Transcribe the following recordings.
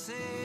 HC.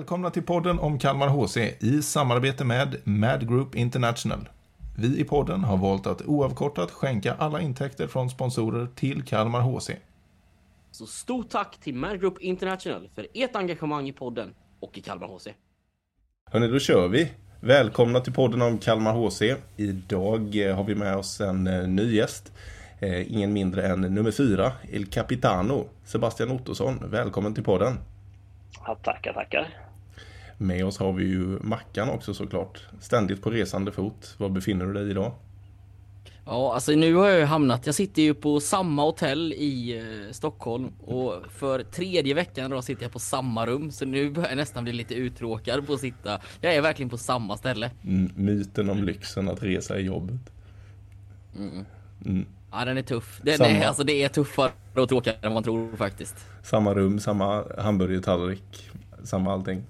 Välkomna till podden om Kalmar HC i samarbete med Mad Group International. Vi i podden har valt att oavkortat skänka alla intäkter från sponsorer till Kalmar HC. Så stort tack till Mad Group International för ert engagemang i podden och i Kalmar HC. Hörni, då kör vi! Välkomna till podden om Kalmar HC. Idag eh, har vi med oss en eh, ny gäst. Eh, ingen mindre än nummer fyra, El Capitano, Sebastian Ottosson. Välkommen till podden! Ja, tackar, tackar. Med oss har vi ju Mackan också såklart. Ständigt på resande fot. Var befinner du dig idag? Ja, alltså nu har jag hamnat, jag sitter ju på samma hotell i eh, Stockholm och för tredje veckan då sitter jag på samma rum så nu börjar jag nästan bli lite uttråkad på att sitta. Jag är verkligen på samma ställe. Mm, myten om lyxen att resa i jobbet. Ja, den är tuff. Den Samma. är, alltså det är tuffare och tråkigare än man tror faktiskt. Samma rum, samma hamburgertallrik, samma allting.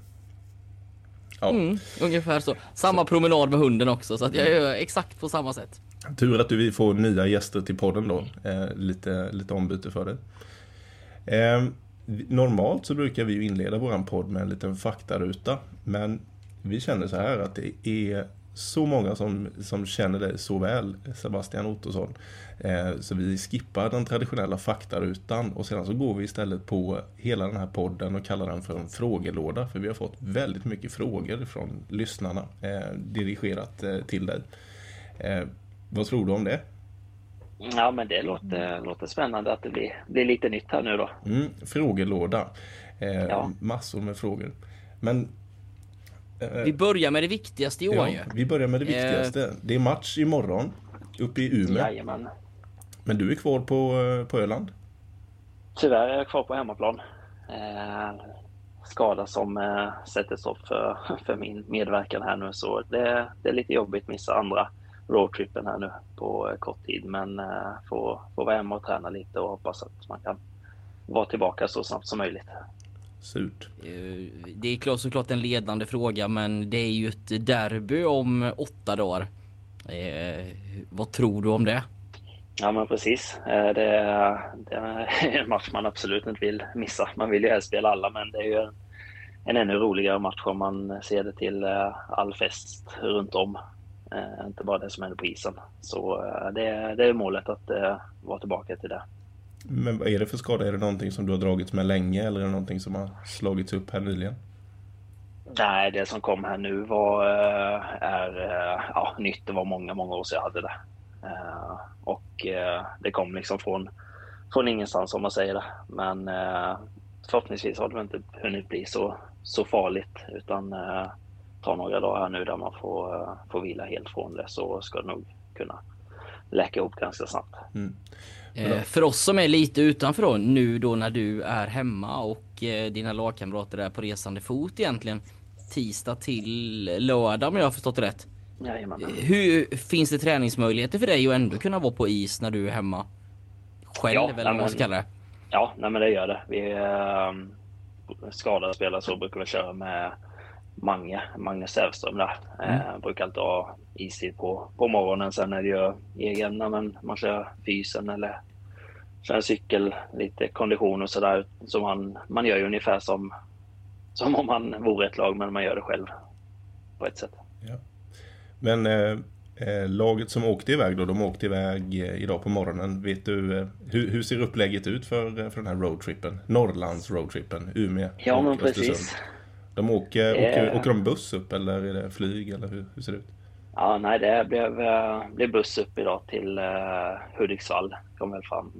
Ja, Mm, ungefär så. Samma promenad med hunden också så att jag gör exakt på samma sätt. tur att du vill få nya gäster till podden då. Eh, lite, lite ombyte för dig. Eh, vi- normalt så brukar vi inleda våran podd med en liten faktaruta. Men vi känner så här att det är så många som, som känner dig så väl, Sebastian Ottosson. Eh, så vi skippar den traditionella faktarutan och sedan så går vi istället på hela den här podden och kallar den för en frågelåda. För vi har fått väldigt mycket frågor från lyssnarna eh, dirigerat eh, till dig. Vad tror du om det? Ja, men det låter, låter spännande att det blir, blir lite nytt här nu då. Mm, frågelåda. Ja. Massor med frågor. Men Vi börjar med det viktigaste Johan ja, ju. vi börjar med det Eh. viktigaste. Det är match imorgon uppe i Umeå. Jajamän. Men du är kvar på, eh, på Öland? Tyvärr är jag kvar på hemmaplan. Eh, skada som eh, sätter stopp för, för min medverkan här nu så det, det är lite jobbigt att missa andra roadtrippen här nu på eh, kort tid men eh, få, få vara hemma och träna lite och hoppas att man kan vara tillbaka så snabbt som möjligt. Surt. Eh, Det är klart, såklart en ledande fråga men det är ju ett derby om åtta dagar. Eh, vad tror du om det? Ja men precis. Eh, Det är, det är en match man absolut inte vill missa. Man vill ju helst spela alla men det är ju en, en ännu roligare match om man ser det till eh, all fest runt om. Inte bara det som händer på isen. Så det, är- det är målet att vara tillbaka till det. Men vad är det för skada? Är det någonting som du har dragits med länge eller är det någonting som har slagits upp här nyligen? Nej, det som kom här nu var, eh, är eh, ja, nytt. Det var många, många år sedan jag hade det. Eh, och det kom liksom från, från ingenstans om man säger det. Men förhoppningsvis har det inte hunnit bli så, så farligt. Utan ta några dagar här nu där man får, får vila helt från det så ska det nog kunna läka ihop ganska snabbt. Eh, för oss som är lite utanför då, nu då när du är hemma och eh, dina lagkamrater är på resande fot egentligen. Tisdag till lördag om jag har förstått det rätt. Jajamän. Hur finns det träningsmöjligheter för dig att ändå kunna vara på is när du är hemma? Själv Ja, eller vad man ska kalla det. Ja, nej men det gör det. Vi eh, skadade spelare så brukar vi köra med Mange, Magnus Sävström där. Eh, brukar alltid ha istid på, på morgonen. Sen är det ju egen, när man, kör fysen eller kör cykel, lite kondition och sådär. Så man, man gör ju ungefär som, som om man vore ett lag, men man gör det själv på ett sätt. Men eh, eh, laget som åkte iväg då, de åkte iväg eh, idag på morgonen. Vet du, eh, hur, hur ser upplägget ut för, för den här roadtrippen? Norrlands roadtrippen, Umeå Ja, men Östersund. De åker, Det- åker, åker de buss upp eller är det flyg eller hur, hur ser det ut? Ja, nej, det blev, eh, blev buss upp idag till uh, Hudiksvall. Kom väl fram.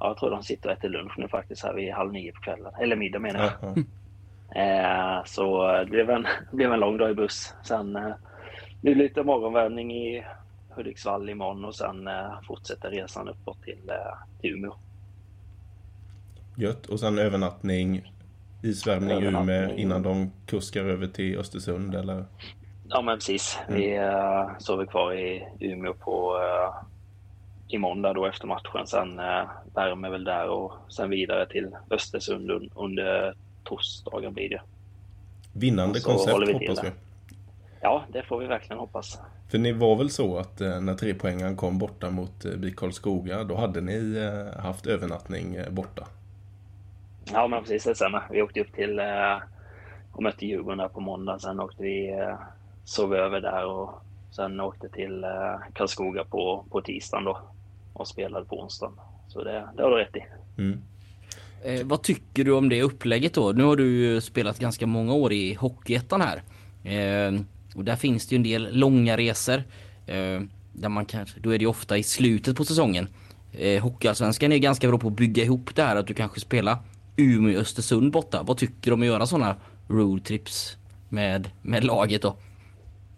Ja, jag tror de sitter och äter lunch nu faktiskt här vid halv nio på kvällen. Eller middag menar jag. Ja, ja. Eh, så det blev en, blev en lång dag i buss. Sen eh, blir det lite morgonvärmning i Hudiksvall imorgon och sen eh, fortsätter resan uppåt till, eh, till Umeå. Gött. Och sen övernattning Isvärmning i Umeå innan de kuskar över till Östersund eller? Ja, men precis. Vi uh, sover kvar i Umeå på uh, i måndag då efter matchen. Sen uh, värmer väl där och sen vidare till Östersund un- under torsdagen blir det. Vinnande Så koncept vi hoppas vi. Ja, det får vi verkligen hoppas. För ni var väl så att eh, när trepoängaren kom borta mot BIK Karlskoga, då hade ni haft övernattning borta? Ja, men precis det stämmer. Vi åkte upp till uh, och mötte Djurgården där på måndag. Sen åkte vi, uh, sov över där och sen åkte till uh, Karlskoga på, på tisdagen då och spelade på onsdagen. Så det, det har du rätt i. Mm. Eh, vad tycker du om det upplägget då? Nu har du ju spelat ganska många år i Hockeyettan här. Eh, och där finns det ju en del långa resor. Eh, där man kanske, då är det ju ofta i slutet på säsongen. Eh, Hockeyallsvenskan är ganska bra på att bygga ihop det här att du kanske spelar Umeå Östersund borta. Vad tycker du om att göra sådana roadtrips med, med laget då?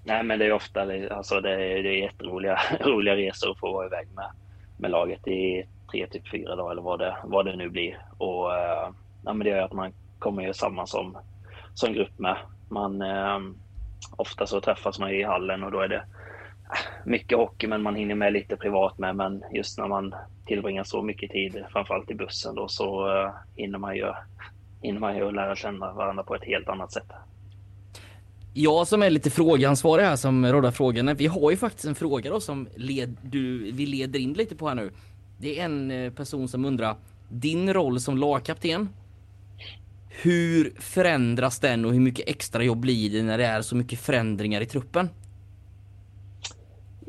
Nej, men det är ofta alltså det är, det är jätteroliga roliga resor att få vara iväg med, med laget i tre, typ fyra dagar eller vad det, vad det nu blir. Och eh, ja, men det gör att man kommer ju samman som, som grupp med. Man, eh, ofta så träffas man ju i hallen och då är det mycket hockey, men man hinner med lite privat med. Men just när man tillbringar så mycket tid, framförallt i bussen då, så eh, hinner man ju hinner man ju lära känna varandra på ett helt annat sätt. Jag som är lite frågeansvarig här som råddar frågorna. Vi har ju faktiskt en fråga då som led, du, vi leder in lite på här nu. Det är en eh, person som undrar din roll som lagkapten. Hur förändras den och hur mycket extra jobb blir det när det är så mycket förändringar i truppen?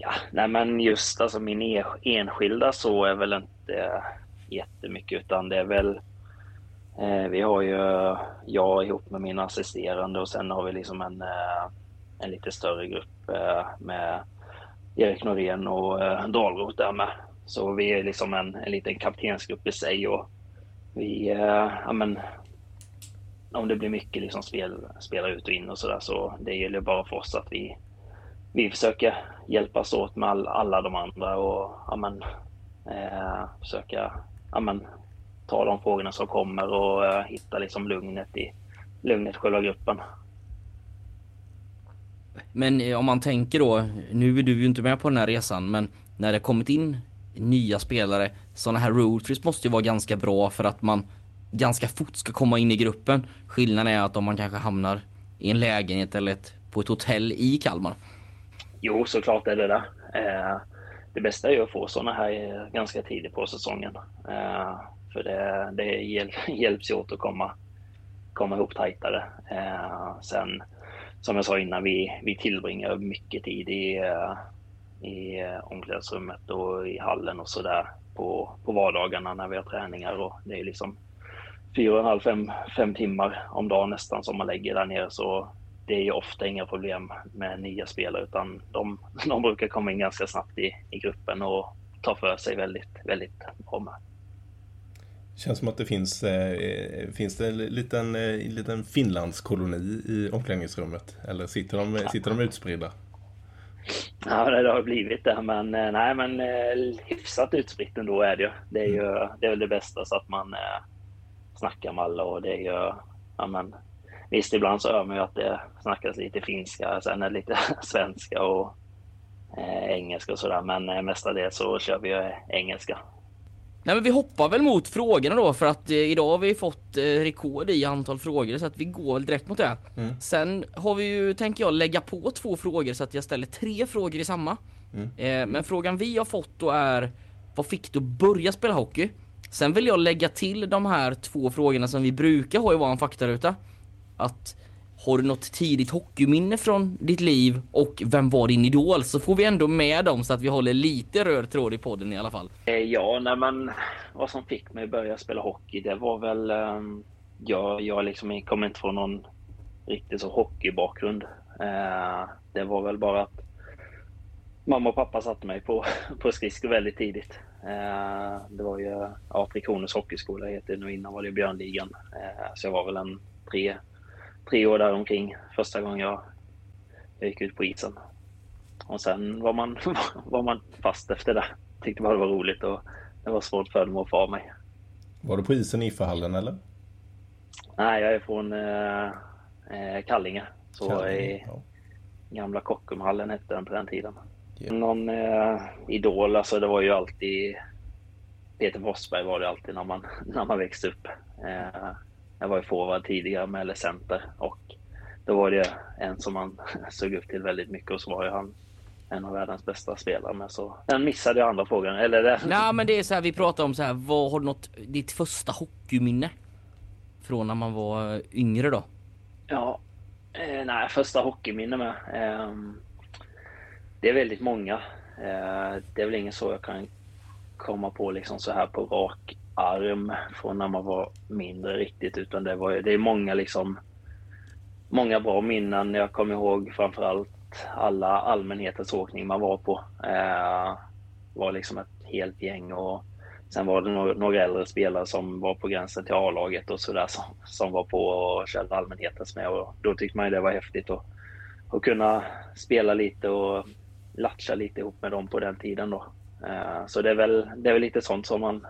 Ja, nej men just alltså min e- enskilda så är väl inte jättemycket utan det är väl eh, vi har ju jag ihop med min assisterande och sen har vi liksom en, eh, en lite större grupp eh, med Erik Norén och eh, Dahlroth där med. Så vi är liksom en, en liten kaptensgrupp i sig och vi, eh, ja men om det blir mycket liksom spel, spela ut och in och sådär så det gäller bara för oss att vi vi försöker hjälpas åt med all, alla de andra och ja, men, eh, försöka ja, men, ta de frågorna som kommer och eh, hitta liksom lugnet i lugnet i själva gruppen. Men eh, om man tänker då, nu är du ju inte med på den här resan, men när det kommit in nya spelare, sådana här roadtrips måste ju vara ganska bra för att man ganska fort ska komma in i gruppen. Skillnaden är att om man kanske hamnar i en lägenhet eller ett, på ett hotell i Kalmar. Jo, såklart är det det. Eh, det bästa är ju att få sådana här eh, ganska tidigt på säsongen. Eh, för det, det hjäl hjälps ju åt att komma, komma ihop tajtare. Eh, sen, som jag sa innan, vi, vi tillbringar mycket tid i, eh, i eh, omklädningsrummet och i hallen och sådär på, på vardagarna när vi har träningar. Och det är liksom fyra och en halv, fem, fem timmar om dagen nästan som man lägger där nere. Så det är ju ofta inga problem med nya spelare utan de, de brukar komma in ganska snabbt i, i gruppen och ta för sig väldigt, väldigt bra med. Känns som att det finns, eh, finns det en liten, eh, liten Finlandskoloni i omklädningsrummet? Eller sitter de, sitter de utspridda? Ja, det har blivit det, men eh, nej, men eh, hyfsat utspritt ändå är det ju. Det är ju det är väl det bästa så att man eh, snackar med alla och det är ju, ja men visst ibland så hör man ju att det snackas lite finska, sen är det lite svenska och eh, engelska och sådär, men eh, mestadels så kör vi ju engelska. Nej men vi hoppar väl mot frågorna då för att eh, idag har vi fått eh, rekord i antal frågor så att vi går väl direkt mot det. Mm. Sen har vi ju, tänker jag, lägga på två frågor så att jag ställer tre frågor i samma. Mm. Eh, men frågan vi har fått då är Vad fick du börja spela hockey? Sen vill jag lägga till de här två frågorna som vi brukar ha i våran faktaruta. Att har du något tidigt hockeyminne från ditt liv och vem var din idol? Så får vi ändå med dem så att vi håller lite röd tråd i podden i alla fall. Eh, ja, nej men vad som fick mig att börja spela hockey, det var väl... Ehm, ja, jag, liksom kommer inte från någon riktig så hockeybakgrund. Eh, det var väl bara att mamma och pappa satte mig på, på skridskor väldigt tidigt. Eh, det var ju ja, Tre Kronors Hockeyskola heter det nu, innan var det Björnligan. Så jag var väl en tre, tre år där omkring första gången jag, jag gick ut på isen. Och sen var man, var man fast efter det. Tyckte bara det var roligt och det var svårt för dem att få av mig. Var du på isen i IFA-hallen eller? Nej, jag är från eh, eh, Kallinge. Så Kallinge, i ja. gamla Kockumhallen hette den på den tiden. Ja. Någon eh, idol, alltså det var ju alltid Peter Forsberg var det alltid när man, när man växte upp. Eh, jag var ju forward tidigare med eller center och då var det en som man såg upp till väldigt mycket och så var ju han en av världens bästa spelare med så den missade jag andra frågan. Eller det, Nej men det är så här, vi pratar om så här, vad har du något, ditt första hockeyminne? Från när man var eh, yngre då? Ja, eh, nej, första hockeyminne med. ehm, det är väldigt många. Eh, det är väl ingen så jag kan komma på liksom så här på rak arm från när man var mindre riktigt, utan det var ju- det är många liksom många bra minnen. Jag kommer ihåg framförallt alla allmänhetens åkning man var på. Eh, var liksom ett helt gäng och sen var det några, några äldre spelare som var på gränsen till A-laget och sådär som, som var på och körde allmänhetens med och då tyckte man ju det var häftigt att, att kunna spela lite och latcha lite ihop med dem på den tiden då. Eh, så det är väl, det är väl lite sånt som man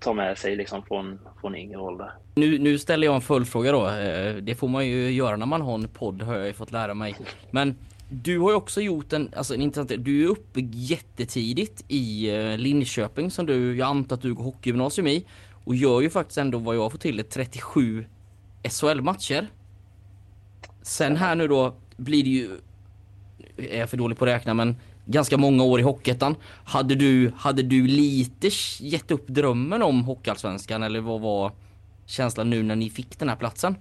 ta med sig liksom från, från yngre ålder. Nu, nu ställer jag en följdfråga då. Eh, det får man ju göra när man har en podd har jag ju fått lära mig. Men du har ju också gjort en, alltså en intressant, du är uppe jättetidigt i eh, Linköping som du, jag antar att du går hockeygymnasium i. Och gör ju faktiskt ändå vad jag får till det 37 SHL-matcher. Sen här nu då blir det ju, är jag för dålig på att räkna men ganska många år i Hockeyettan. Hade du, hade du lite gett upp drömmen om Hockeyallsvenskan eller vad var känslan nu när ni fick den här platsen?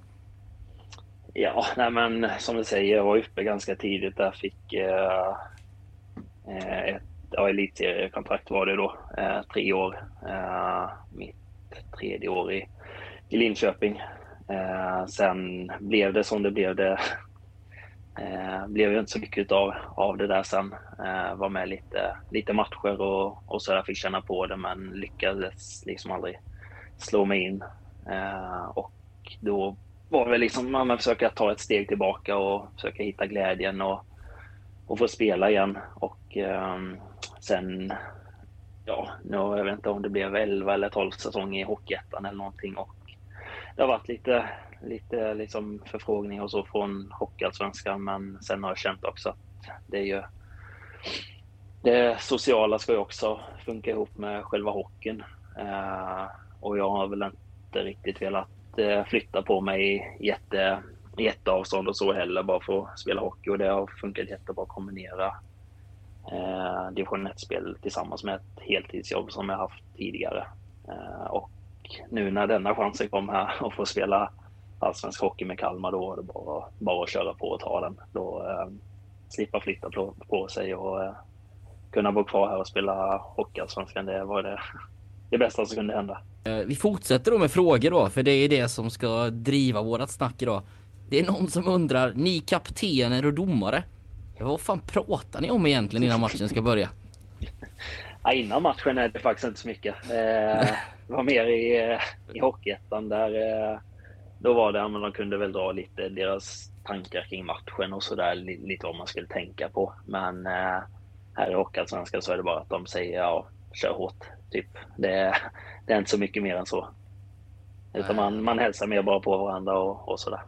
Ja, nej men som du säger, jag var uppe ganska tidigt där. Fick eh, eh ett ja, elitseriekontrakt var det då. Eh, tre år. Eh, mitt tredje år i, i Linköping. Eh, sen blev det som det blev. Det eh, blev ju inte så mycket av, av det där sen. Eh, var med lite, lite matcher och, och så där fick känna på det men lyckades liksom aldrig slå mig in. Eh, och då var väl liksom man försöka ta ett steg tillbaka och försöka hitta glädjen och, och få spela igen. Och eh, sen, ja, nu, jag vet inte om det blev 11 eller 12 säsonger i Hockeyettan eller någonting. Och det har varit lite, lite liksom förfrågningar och så från Hockeyallsvenskan, men sen har jag känt också att det är ju det sociala ska ju också funka ihop med själva hockeyn. Eh, och jag har väl inte riktigt velat eh, flytta på mig jätte, jätteavstånd och så heller bara för att spela hockey och det har funkat jättebra att kombinera eh, division 1-spel tillsammans med ett heltidsjobb som jag haft tidigare. Eh, och nu när denna chansen kom här och få spela allsvensk hockey med Kalmar då var det bara, bara att köra på och ta den. Då eh, slippa flytta på, på sig och eh, kunna bo kvar här och spela hockeyallsvenskan. Det var det, det bästa som kunde hända. Eh, Vi fortsätter då med frågor då, för det är det som ska driva vårat snack idag. Det är någon som undrar, ni kaptener och domare, vad fan pratar ni om egentligen innan matchen ska börja? Ja, innan matchen är det faktiskt inte så mycket. Eh, det var mer i, eh, i Hockeyettan där eh, då var det, ja, men de kunde väl dra lite deras tankar kring matchen och sådär, lite vad man skulle tänka på. Men eh, här i Hockeyallsvenskan så är det bara att de säger ja, kör hårt. Typ. Det, det är inte så mycket mer än så. Utan man, man hälsar mer bara på varandra och, och sådär.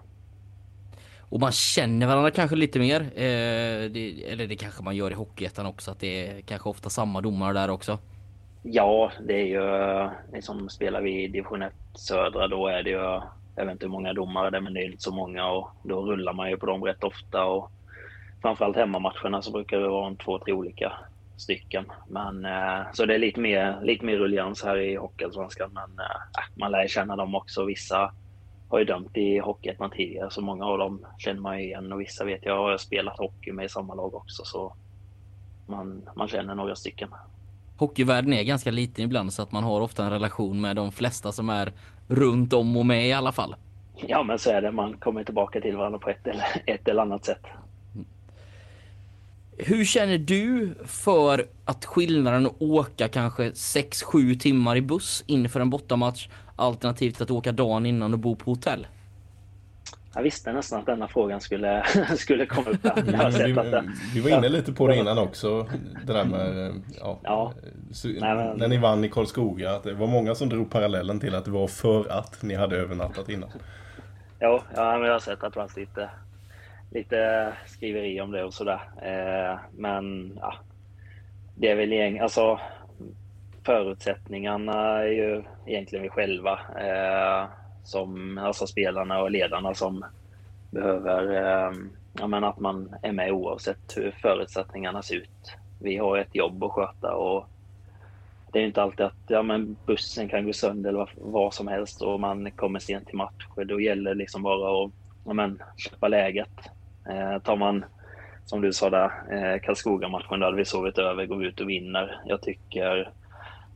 Och man känner varandra kanske lite mer. Eh, det, eller det kanske man gör i Hockeyettan också, att det är kanske ofta samma domare där också. Ja, det är ju liksom spelar vi i division 1 södra då är det ju, jag vet inte hur många domare det är men det är inte så många och då rullar man ju på dem rätt ofta och framförallt hemmamatcherna så brukar det vara en två, tre olika stycken. Men eh, så det är lite mer, lite mer ruljans här i Hockeyallsvenskan men eh, äh, man lär känna dem också. Vissa har ju dömt i Hockeyettan tidigare så många av dem känner man ju igen och vissa vet jag har spelat hockey med i samma lag också så man, man känner några stycken. Hockeyvärlden är ganska liten ibland så att man har ofta en relation med de flesta som är runt om och med i alla fall. Ja, men så är det. Man kommer tillbaka till varandra på ett eller, ett eller annat sätt. Hur känner du för att skillnaden att åka kanske 6-7 timmar i buss inför en bortamatch alternativt att åka dagen innan och bo på hotell? Jag visste nästan att denna frågan skulle, skulle komma upp. Här. Ja, den, vi, vi var inne lite på det innan också. Det där med, ja, Ja. Så, Nej, men- när ni vann i Karlskoga. Att det var många som drog parallellen till att det var för att ni hade övernattat innan. ja, ja, men jag har sett att det fanns lite, lite skriveri om det och sådär. Eh, men ja, det är väl egentligen, alltså förutsättningarna är ju egentligen vi själva eh, som, alltså spelarna och ledarna som behöver, eh, ja men att man är med oavsett hur förutsättningarna ser ut. Vi har ett jobb att sköta och det är inte alltid att ja, men bussen kan gå sönder eller vad, som helst och man kommer sent till match. Då gäller det liksom bara att ja, men, köpa läget. Eh, tar man, som du sa där, eh, Karlskoga-matchen, där hade vi sovit över, går ut och vinner. Jag tycker,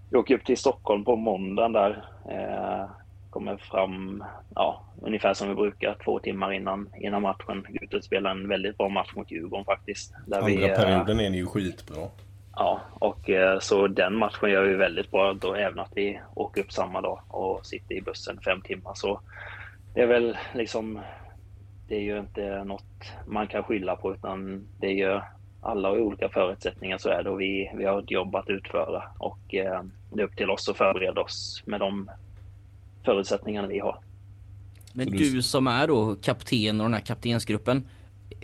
vi åker upp till Stockholm på måndagen där. Eh, kommer fram ja, ungefär som vi brukar, två timmar innan, innan matchen. Ut och spelar en väldigt bra match mot Djurgården faktiskt. Där Andra vi, perioden är ni ju skitbra. Ja, och eh, så den matchen gör vi väldigt bra då, även att vi åker upp samma dag och sitter i bussen fem timmar. Så det är väl liksom, det är ju inte något man kan skylla på utan det är ju alla har olika förutsättningar så är det och vi, vi har ett jobb att utföra och eh, det är upp till oss att förbereda oss med de förutsättningarna vi har. Men du som är då kapten och den här kaptensgruppen,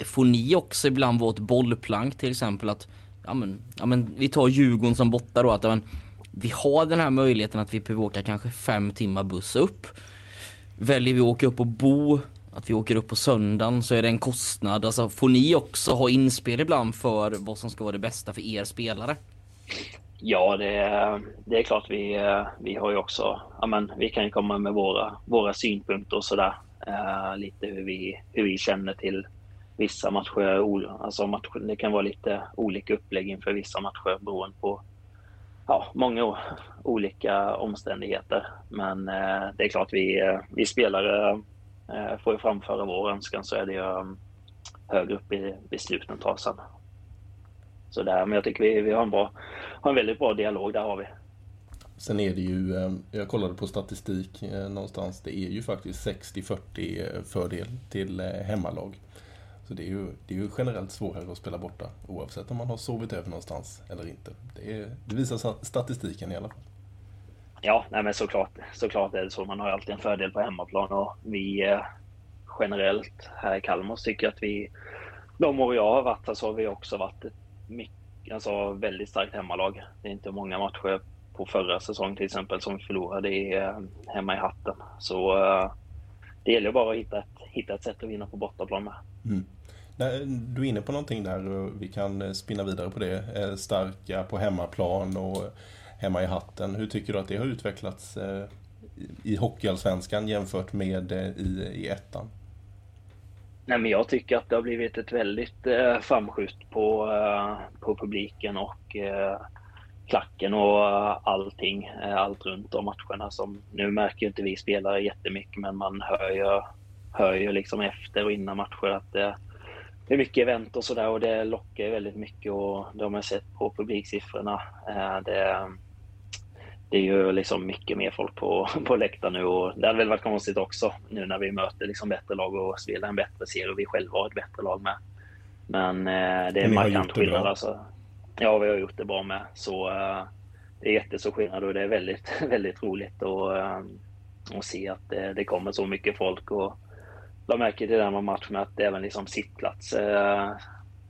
får ni också ibland vara ett bollplank till exempel att ja men, ja men vi tar Djurgården som borta då att men, vi har den här möjligheten att vi behöver åka kanske fem timmar buss upp. Väljer vi att åka upp och bo, att vi åker upp på söndagen så är det en kostnad. Alltså får ni också ha inspel ibland för vad som ska vara det bästa för er spelare? Ja, det är, det är klart vi, vi har ju också, ja men vi kan ju komma med våra, våra synpunkter och sådär. Uh, lite hur vi, hur vi känner till vissa matcher, alltså matcher, det kan vara lite olika upplägg inför vissa matcher beroende på ja, många olika omständigheter. Men eh, det är klart vi, eh, vi spelare eh, får ju framföra vår önskan så är det ju um, högre upp i besluten tas sen. Så där, men jag tycker vi, vi har, en bra, har en väldigt bra dialog, där har vi. Sen är det ju, eh, jag kollade på statistik eh, någonstans, det är ju faktiskt 60-40 fördel till hemmalag. Så det är, ju, det är ju generellt svårare att spela borta oavsett om man har sovit över någonstans eller inte. Det, är, det visar statistiken i alla fall. Ja, nej men såklart, såklart är det så. Man har alltid en fördel på hemmaplan och vi eh, generellt här i Kalmar tycker att vi, de år jag har varit här så har vi också varit ett mycket, alltså väldigt starkt hemmalag. Det är inte många matcher på förra säsongen till exempel som vi förlorade i, eh, hemma i hatten. Så eh, det gäller bara att hitta ett, hitta ett sätt att vinna på bortaplan med. Mm. Du är inne på någonting där och vi kan eh, spinna vidare på det. Starka på hemmaplan och hemma i hatten. Hur tycker du att det har utvecklats i Hockeyallsvenskan jämfört med i, i ettan? Nej, men jag tycker att det har blivit ett väldigt eh, framskjut på, eh, på publiken och eh, klacken och eh, allting, eh, allt runt om matcherna. Som, nu märker inte vi spelare jättemycket, men man hör ju, hör ju liksom efter och innan matcher att det, det är mycket event och sådär och det lockar väldigt mycket och det har man sett på publiksiffrorna. Eh, det, det är ju liksom mycket mer folk på, på läktaren nu och det hade väl varit konstigt också nu när vi möter liksom bättre lag och spelar en bättre serie och vi själva har ett bättre lag med. Men eh, det är en markant skillnad alltså. Ja, vi har gjort det bra med. Så uh, det är jättestor skillnad och det är väldigt, väldigt roligt att, uh, att se att det, det kommer så mycket folk och la märke till den matchen att även liksom sittplats eh,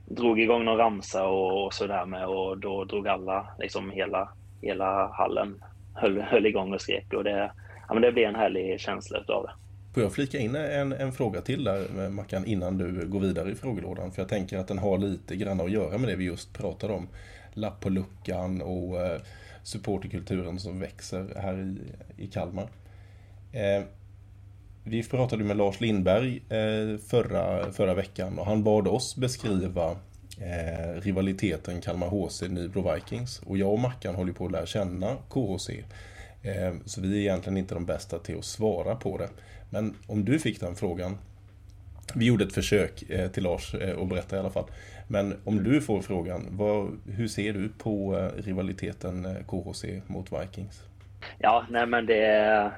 drog igång någon ramsa och, och sådär med och då drog alla, liksom hela, hela hallen höll, höll igång och skrek och det, ja, men det blev en härlig känsla utav det. Får jag flika in en, en fråga till där Mackan innan du går vidare i frågelådan? För jag tänker att den har lite grann att göra med det vi just pratade om. Lapp på luckan och eh, supporterkulturen som växer här i, i Kalmar. Eh, vi pratade med Lars Lindberg eh, förra, förra veckan och han bad oss beskriva eh, rivaliteten Kalmar HC Nybro Vikings. Och jag och Mackan håller på att lära känna KHC. Eh, så vi är egentligen inte de bästa till att svara på det. Men om du fick den frågan, vi gjorde ett försök eh, till Lars eh, att berätta i alla fall. Men om du får frågan, vad, hur ser du på eh, rivaliteten eh, KHC mot Vikings? Ja, nej men det är,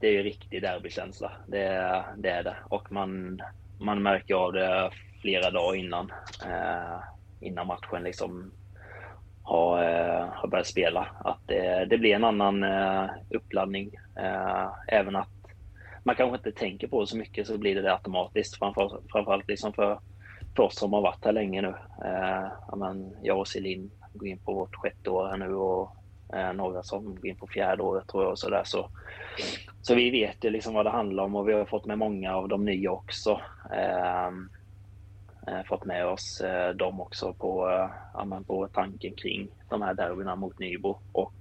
det är ju riktig derbykänsla. Det, det är det. Och man, man märker av det flera dagar innan, eh, innan matchen liksom har, eh, har börjat spela. Att det, det blir en annan eh, uppladdning. Eh, även att man kanske inte tänker på det så mycket så blir det det automatiskt. Framför, framförallt liksom för, för oss som har varit här länge nu. Eh, men jag och Celine går in på vårt sjätte år här nu och eh, några som går in på fjärde året tror jag. Och så, där. Så, så vi vet ju liksom vad det handlar om och vi har fått med många av de nya också. Ehm, eh, fått med oss eh, dem också på, eh, på tanken kring de här derbyna mot Nybro. Och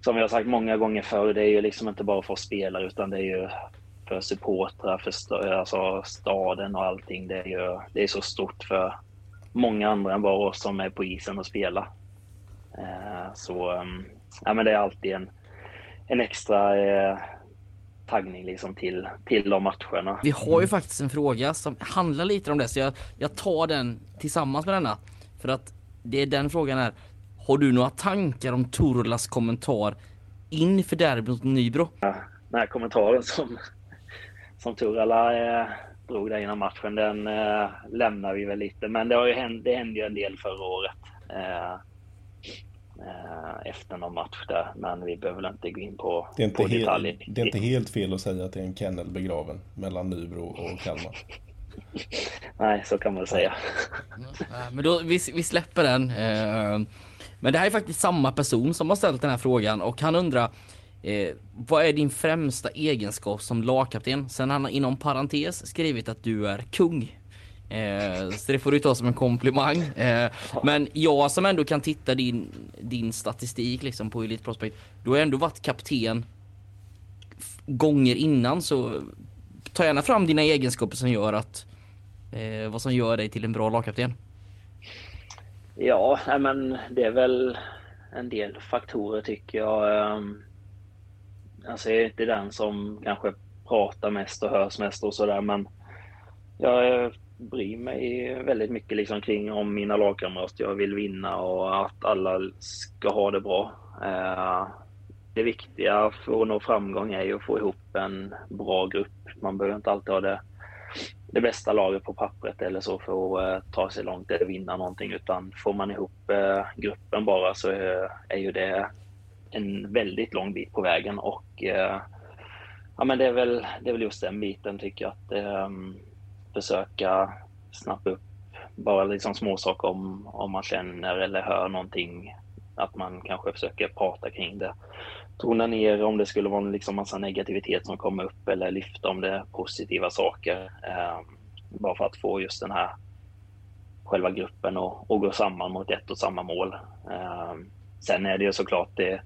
som vi har sagt många gånger förr, det är ju liksom inte bara för spelare utan det är ju för supportrar, för alltså staden och allting. Det är ju det är så stort för många andra än bara oss som är på isen och spelar. Eh, så ehm, ja, men det är alltid en, en extra eh, taggning liksom till, till de matcherna. Vi har ju faktiskt en fråga som handlar lite om det så jag, jag tar den tillsammans med denna. För att det är den frågan är har du några tankar om Turlas kommentar inför derbyt mot Nybro? Ja, den här kommentaren som, som Turala eh, drog där innan matchen, den eh, lämnar vi väl lite. Men det, har ju hänt, det hände ju en del förra året. Eh, efter någon match där. Men vi behöver väl inte gå in på, det är inte på detaljer. Helt, det är inte helt fel att säga att det är en kennel begraven mellan Nybro och Kalmar. Nej, så kan man säga. Men då, vi, vi släpper den. Eh, men det här är faktiskt samma person som har ställt den här frågan och han undrar eh, vad är din främsta egenskap som lagkapten? Sen han har inom parentes skrivit att du är kung. Eh, så det får du ta som en komplimang. Eh, men jag som ändå kan titta din, din statistik liksom på Elite Prospect. Du har ändå varit kapten gånger innan så ta gärna fram dina egenskaper som gör att eh, vad som gör dig till en bra lagkapten. Ja, men det är väl en del faktorer tycker jag. Alltså jag är inte den som kanske pratar mest och hörs mest och sådär men jag bryr mig väldigt mycket liksom kring om mina lagkamrater. Jag vill vinna och att alla ska ha det bra. Eh, det viktiga för att nå framgång är ju att få ihop en bra grupp. Man behöver inte alltid ha det det bästa laget på pappret eller så för att eh, ta sig långt eller vinna någonting. Utan får man ihop eh, gruppen bara så är ju det en väldigt lång bit på vägen. Och ja, men det, är väl, det är väl just den biten tycker jag. Att ehm, försöka snappa upp bara liksom småsaker om, om man känner eller hör någonting. Att man kanske försöker prata kring det tona ner om det skulle vara liksom massa negativitet som kommer upp eller lyfta om det är positiva saker. Eh, bara för att få just den här själva gruppen att gå samman mot ett och samma mål. Eh, sen är det ju såklart det,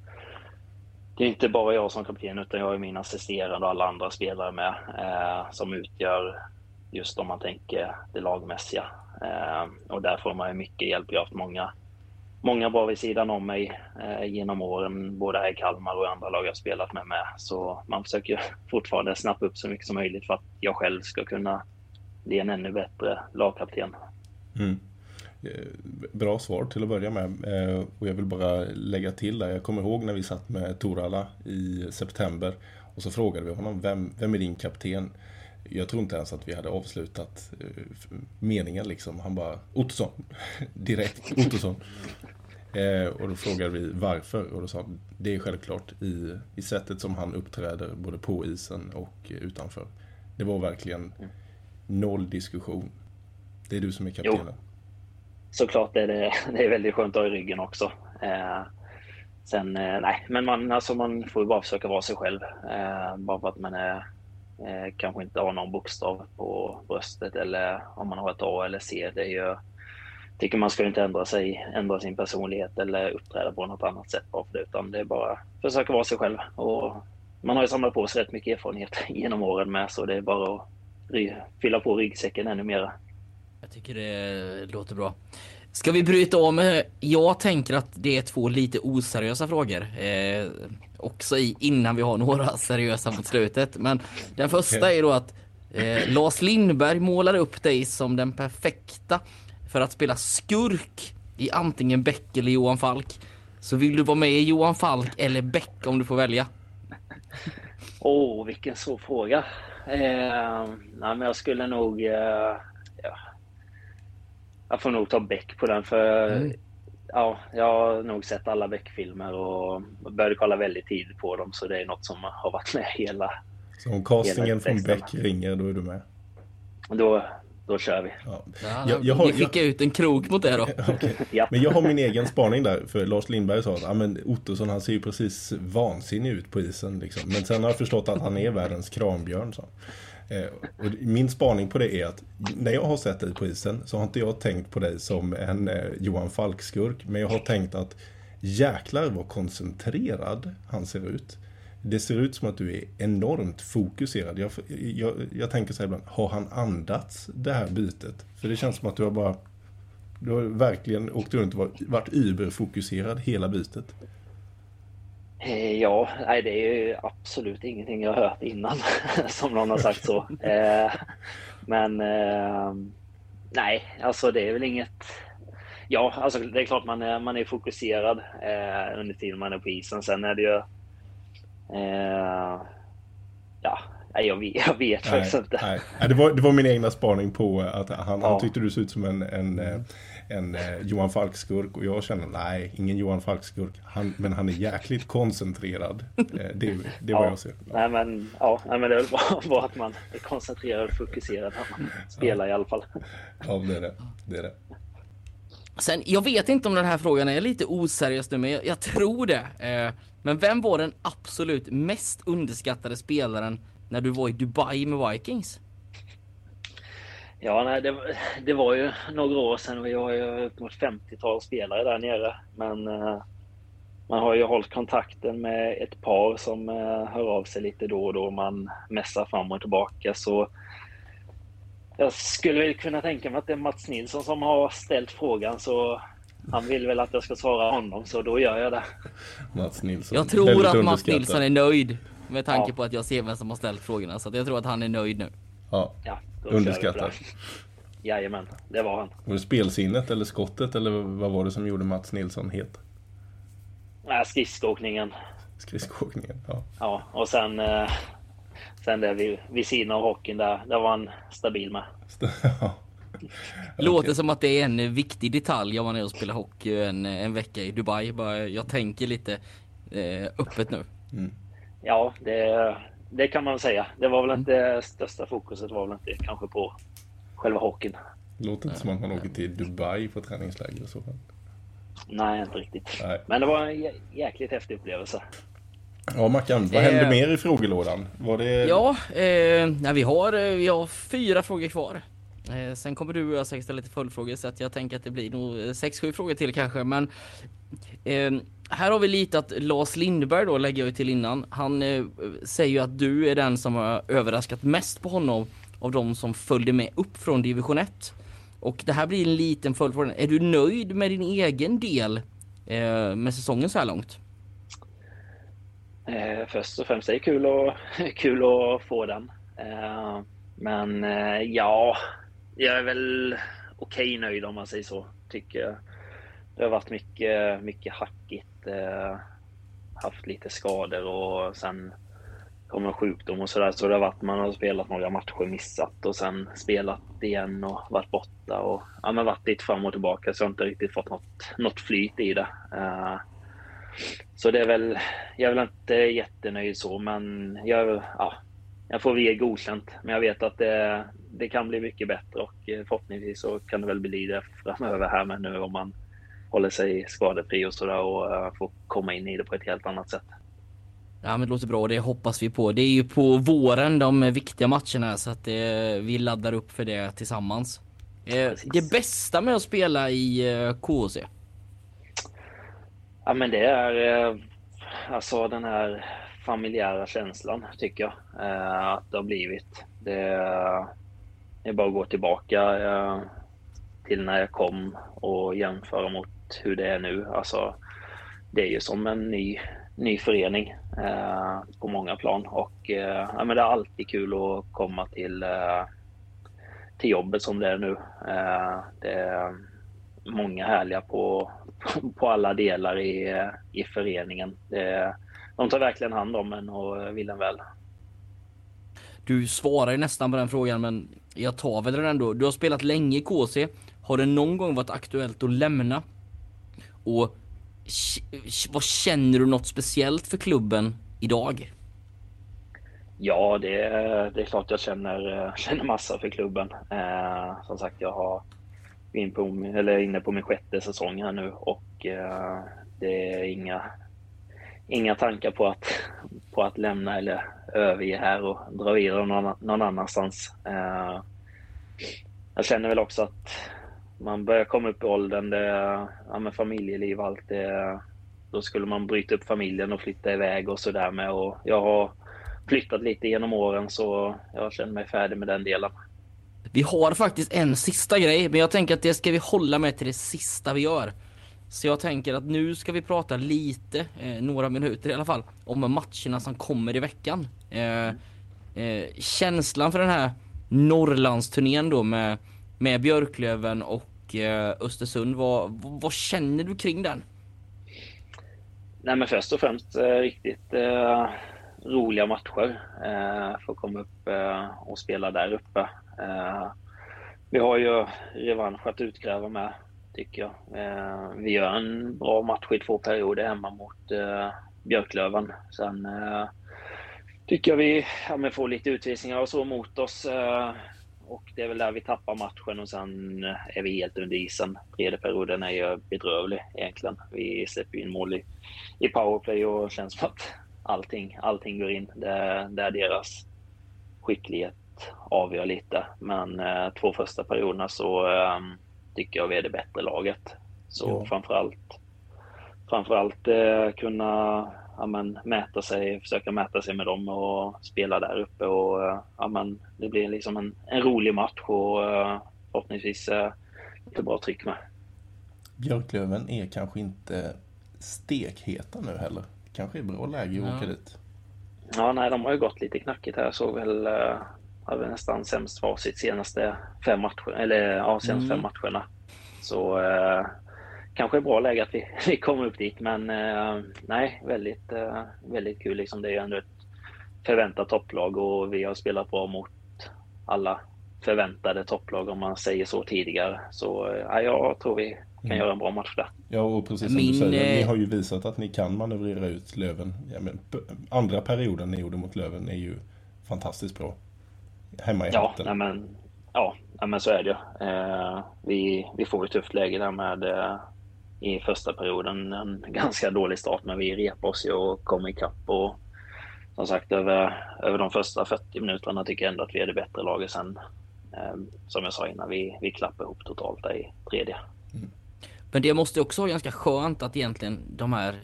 det är inte bara jag som kapten utan jag är min assisterande och alla andra spelare med eh, som utgör just om man tänker det lagmässiga. Eh, och där får man ju mycket hjälp. Jag har haft många många bra vid sidan om mig eh, genom åren, både här i Kalmar och i andra lag jag spelat med. med. Så man försöker fortfarande snappa upp så mycket som möjligt för att jag själv ska kunna bli en ännu bättre lagkapten. Mm. Eh, bra svar till att börja med. Eh, och jag vill bara lägga till där. Jag kommer ihåg när vi satt med Torala i september och så frågade vi honom, vem, vem är din kapten? Jag tror inte ens att vi hade avslutat eh, meningen liksom. Han bara, Ottosson. Direkt, Ottosson. Eh, och då frågade vi varför och då sa han, det är självklart i, i sättet som han uppträder både på isen och utanför. Det var verkligen noll diskussion. Det är du som är kaptenen. Jo, såklart är det, det är väldigt skönt att ha i ryggen också. Eh, sen, eh, nej, men man, alltså man får ju bara försöka vara sig själv. Eh, bara för att man är Eh, kanske inte har någon bokstav på bröstet eller om man har ett A eller C. Det är ju, tycker man ska inte ändra sig, ändra sin personlighet eller uppträda på något annat sätt bara för det, utan det är bara att försöka vara sig själv. Och man har ju samlat på sig rätt mycket erfarenhet genom åren med, så det är bara att fylla på ryggsäcken ännu mer. Jag tycker det låter bra. Ska vi bryta om? Jag tänker att det är två lite oseriösa frågor. Eh, också i innan vi har några seriösa mot slutet. Men den första är då att eh, Lars Lindberg målar upp dig som den perfekta för att spela skurk i antingen Beck eller Johan Falk. Så vill du vara med i Johan Falk eller Beck om du får välja? Åh, oh, vilken svår fråga. Eh, nej, men jag skulle nog... Eh. Jag får nog ta Beck på den för mm ja, jag har nog sett alla Beck-filmer och började kolla väldigt tidigt på dem så det är något som har varit med hela, Så om castingen från. Beck ringer, då är du med? Då, då kör vi. Ja. Ja, Jag- jag har- vi skickar ut en krok mot det då. Ja. Men jag har min egen spaning där, för Lars Lindberg sa att ah, men Ottosson han ser ju precis vansinnig ut på isen. Liksom. Men sen har jag förstått att han är världens krambjörn. Så. Eh, och min spaning på det är att när jag har sett dig på isen så har inte jag tänkt på dig som en eh, Johan Falk-skurk. Men jag har tänkt att jäklar vad koncentrerad han ser ut. Det ser ut som att du är enormt fokuserad. Jag, jag, jag tänker så här ibland, har han andats det här bytet? För det känns som att du har bara du har verkligen åkt runt och varit, varit überfokuserad hela bytet. Eh, Ja, nej, det är ju absolut ingenting jag har hört innan som någon har sagt så. Eh, Men eh, nej, alltså det är väl inget. Ja, alltså det är klart man är, man är fokuserad under tiden man är på isen. Sen är det ju. Ja, jag vet, jag vet faktiskt inte. nej. Det, var, det var min egna spaning på att han, Ja. han tyckte du såg ut som en, en, en eh, Johan Falk-skurk och jag känner nej, ingen Johan Falk-skurk. Han, men han är jäkligt koncentrerad. Eh, Det, det är vad Ja. jag ser. Nej, men ja, nej, men det är väl bara, bara att man är koncentrerad och fokuserad när man spelar i alla fall. Ja, det är det. det, är det. Sen, jag vet inte om den här frågan är lite oseriös nu, men jag, jag tror det. Eh, men vem var den absolut mest underskattade spelaren när du var i Dubai med Vikings? Ja, nej, det, var- det var ju några år sedan. Vi har ju upp mot 50-tal spelare där nere. Men eh, man har ju hållit kontakten med ett par som eh, hör av sig lite då och då. Man mässar fram och tillbaka. Så jag skulle väl kunna tänka mig att det är Mats Nilsson som har ställt frågan. Så han vill väl att jag ska svara honom, så då gör jag det. Mats Nilsson. Jag tror att Mats. Nilsson är nöjd. Med tanke Ja. på att jag ser vem som har ställt frågorna. Så att jag tror att han är nöjd nu. Ja. Ja, Underskattad. det. Jajamän, det var han. Var det spelsinnet eller skottet eller vad var det som gjorde Mats Nilsson het? Nej, Skridskoåkningen. Skridskoåkningen. Ja. Ja, och sen, eh, sen det vid, vid sidan av hockeyn där, där var han stabil med. Ja. Låter som att det är en viktig detalj om man är och spelar hockey en, en vecka i Dubai. Bara, jag tänker lite eh, öppet nu. Ja, det, det kan man säga. Det var väl inte största fokuset var väl inte kanske på själva hockeyn. Låter inte som att man åker till Dubai på träningsläger och så. Nej, inte riktigt. Nej. Men det var en jä- jäkligt häftig upplevelse. Ja, Mackan, vad Eh. hände mer i frågelådan? Var det... Ja, eh, nej, vi, har, eh, vi har fyra frågor kvar. Eh, sen kommer du och jag säkert ställa lite följdfrågor så att jag tänker att det blir nog eh, sex, sju frågor till kanske. Men eh, här har vi lite att Lars Lindberg då lägger jag till innan. Han eh, säger ju att du är den som har överraskat mest på honom av de som följde med upp från division 1. Och det här blir en liten följdfråga. Är du nöjd med din egen del eh, med säsongen så här långt? Eh, först och främst är det kul, och, kul att få den. Eh, men eh, ja, jag är väl okej nöjd om man säger så. Tycker jag. det har varit mycket, mycket hackigt. Eh, haft lite skador och sen kommer sjukdom och sådär. Så det har varit, man har spelat några matcher missat och sen spelat igen och varit borta och ja, men varit lite fram och tillbaka så jag har inte riktigt fått något, något flyt i det. Eh, så det är väl, jag är väl inte jättenöjd så, men jag, ja, jag får väl ge godkänt. Men jag vet att det, det kan bli mycket bättre och eh, förhoppningsvis så kan det väl bli det framöver här med nu om man håller sig skadefri och sådär och eh, får komma in i det på ett helt annat sätt. Ja men det låter bra, det hoppas vi på. Det är ju på våren de viktiga matcherna så att eh, vi laddar upp för det tillsammans. Eh, Precis. det bästa med att spela i KHC? Ja, men det är alltså den här familjära känslan tycker jag att det har blivit. Det, det är bara att gå tillbaka till när jag kom och jämföra mot hur det är nu. Alltså, det är ju som en ny, ny förening eh, på många plan och eh, ja, men det är alltid kul att komma till, eh, till jobbet som det är nu. Eh, det är många härliga på, på alla delar i, eh, i föreningen. Det, de tar verkligen hand om en och vill en väl. Du svarar ju nästan på den frågan men jag tar väl den ändå. Du har spelat länge i KC. Har det någon gång varit aktuellt att lämna? Och vad känner du något speciellt för klubben idag? Ja, det, det är klart jag känner, eh, känner massa för klubben. Eh, som sagt, jag har in på, eller inne på min sjätte säsong här nu och eh, det är inga, inga tankar på att, på att lämna eller överge här och dra vidare någon, någon annanstans. Eh, jag känner väl också att man börjar komma upp i åldern, det, ja, med familjeliv och allt det. Då skulle man bryta upp familjen och flytta iväg och sådär med. Och jag har flyttat lite genom åren så jag känner mig färdig med den delen. Vi har faktiskt en sista grej, men jag tänker att det ska vi hålla med till det sista vi gör. Så jag tänker att nu ska vi prata lite, eh, några minuter i alla fall, om matcherna som kommer i veckan. Eh, eh, känslan för den här Norrlandsturnén då med, med Björklöven och Eh, Östersund, vad, vad känner du kring den? Nej men först och främst eh, riktigt eh, roliga matcher. Eh, att komma upp eh, och spela där uppe. Eh, vi har ju revansch att utkräva med, tycker jag. Eh, vi gör en bra match i två perioder hemma mot eh, Björklöven. Sen eh, tycker jag vi ja, får lite utvisningar och så mot oss. Eh, Eh, och det är väl där vi tappar matchen och sen är vi helt under isen. Tredje perioden är ju bedrövlig egentligen. Vi släpper in mål i, i powerplay och känns som att allting, allting går in. Det, det är deras skicklighet avgör lite. Men eh, två första perioderna så eh, tycker jag vi är det bättre laget. Så Ja. framförallt, framförallt eh, kunna ja, men, mäta sig, försöka mäta sig med dem och spela där uppe. Och, eh, ja, men, det blir liksom en, en rolig match och eh, förhoppningsvis eh, lite bra tryck med. Björklöven är kanske inte stekheta nu heller. Kanske är bra läge att Ja. åka dit. Ja, nej, de har ju gått lite knackigt här. Jag såg väl, eh, hade nästan sämst facit senaste fem matcher, eller ja, senaste Mm. fem matcherna. Så kanske är bra läge att vi, vi kommer upp dit, men eh, nej, väldigt, eh, väldigt kul. Liksom, det är ändå ett förväntat topplag och vi har spelat bra mot alla förväntade topplag om man säger så tidigare. Så eh, ja, jag tror vi kan Mm. göra en bra match där. Ja, och precis som Min, du säger, ni eh, har ju visat att ni kan manövrera ut Löven. Ja, men, andra perioden ni gjorde mot Löven är ju fantastiskt bra. Hemma i Ja, hatten. nej men, ja, nej men så är det ju. Eh, vi, vi får ett tufft läge där med eh, i första perioden en ganska dålig start, men vi repade oss ju och kom ikapp. Och som sagt, över, över de första 40 minuterna tycker jag ändå att vi är det bättre laget. Sen, eh, som jag sa innan, vi, vi klappar ihop totalt där i tredje. Mm. Men det måste också vara ganska skönt att egentligen de här,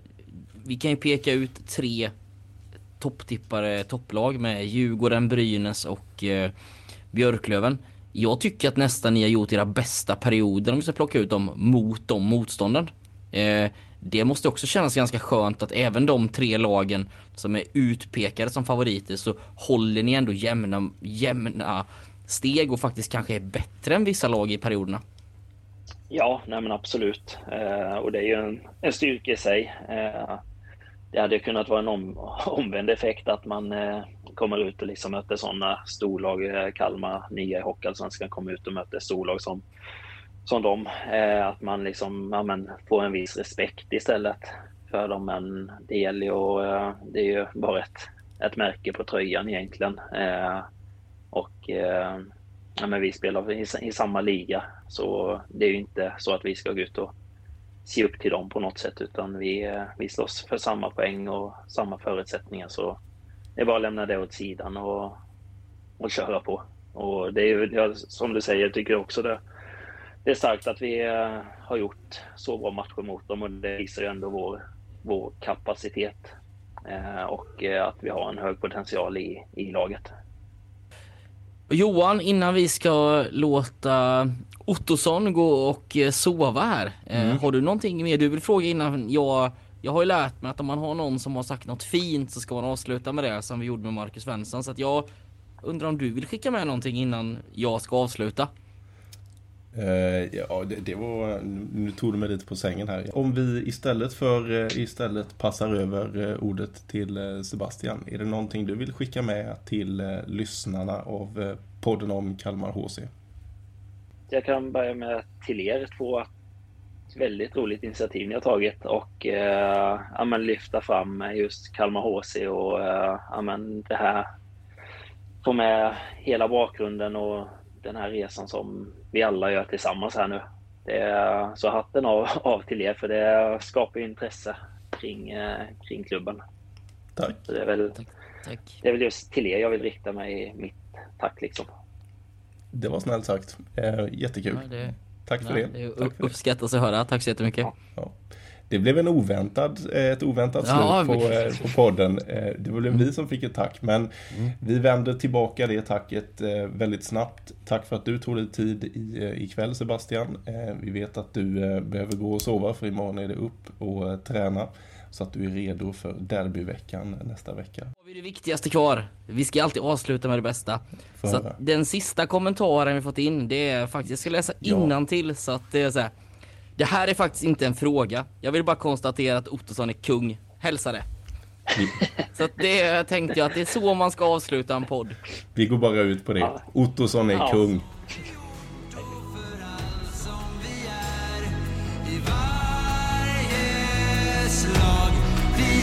vi kan ju peka ut tre topptippare topplag med Djurgården, Brynäs och eh, Björklöven. Jag tycker att nästan ni har gjort era bästa perioder om vi ska plocka ut dem mot de motstånden. Eh, det måste också kännas ganska skönt att även de tre lagen som är utpekade som favoriter så håller ni ändå jämna, jämna steg och faktiskt kanske är bättre än vissa lag i perioderna. Ja, nej men absolut. Eh, och det är ju en, en styrka i sig. Eh, det hade ju kunnat vara en om, omvänd effekt att man eh, kommer ut och liksom möter sådana storlag. Eh, Kalmar, nya i Hockeyallsvenskan, kommer ut och möter storlag som, som dem. Eh, att man liksom ja, men, får en viss respekt istället för dem. Men det gäller ju eh, det är ju bara ett, ett märke på tröjan egentligen. Eh, och eh, ja, men vi spelar i, i samma liga så det är ju inte så att vi ska gå ut och se upp till dem på något sätt utan vi, eh, vi slåss för samma poäng och samma förutsättningar så det är bara att lämna det åt sidan och, och köra på. Och det är ju jag, som du säger, jag tycker också det, det är starkt att vi eh, har gjort så bra matcher mot dem och det visar ju ändå vår, vår kapacitet eh, och eh, att vi har en hög potential i, i laget. Johan, innan vi ska låta Ottosson gå och eh, sova här. eh, Mm. Har du någonting mer du vill fråga innan jag... Jag har ju lärt mig att om man har någon som har sagt något fint så ska man avsluta med det som vi gjorde med Marcus Svensson. Så att jag undrar om du vill skicka med någonting innan jag ska avsluta? Eh, ja, det, det var... Nu tog du mig lite på sängen här. Om vi istället för eh, istället passar över eh, ordet till Sebastian. Är det någonting du vill skicka med till lyssnarna av podden om Kalmar HC? Jag kan börja med till er två. Ett väldigt roligt initiativ ni har tagit och eh, ja, lyfta fram just Kalmar HC och eh, ja, det här få med hela bakgrunden och den här resan som vi alla gör tillsammans här nu. Det är, så hatten av, av till er för det skapar ju intresse kring, eh, kring klubben. Tack. Så det, är väl, Tack. det är väl just till er jag vill rikta mig mitt tack liksom. Det var snällt sagt. Eh, jättekul. Ja, det, Tack för ja, det. det Tack för det. uppskattas att höra. Tack så jättemycket. Ja. Det blev en oväntad, eh, ett oväntat slut Ja, på, eh, på podden. Eh, Det blev vi som fick ett tack, men vi vänder tillbaka det tacket väldigt snabbt. Tack för att du tog dig tid i, ikväll Sebastian. Vi vet att du eh, behöver gå och sova för imorgon är det upp och träna. Så att du är redo för derbyveckan nästa vecka. Har vi det viktigaste kvar. Vi ska alltid avsluta med det bästa. Får Så den sista kommentaren vi fått in, det är faktiskt, jag ska läsa Ja. till så att det är så här. Det här är faktiskt inte en fråga. Jag vill bara konstatera att Ottosson är kung. Hälsa det. Så att det tänkte jag att det är så man ska avsluta en podd. Vi går bara ut på det. Ja. Ottosson är Ja. kung. för allt som vi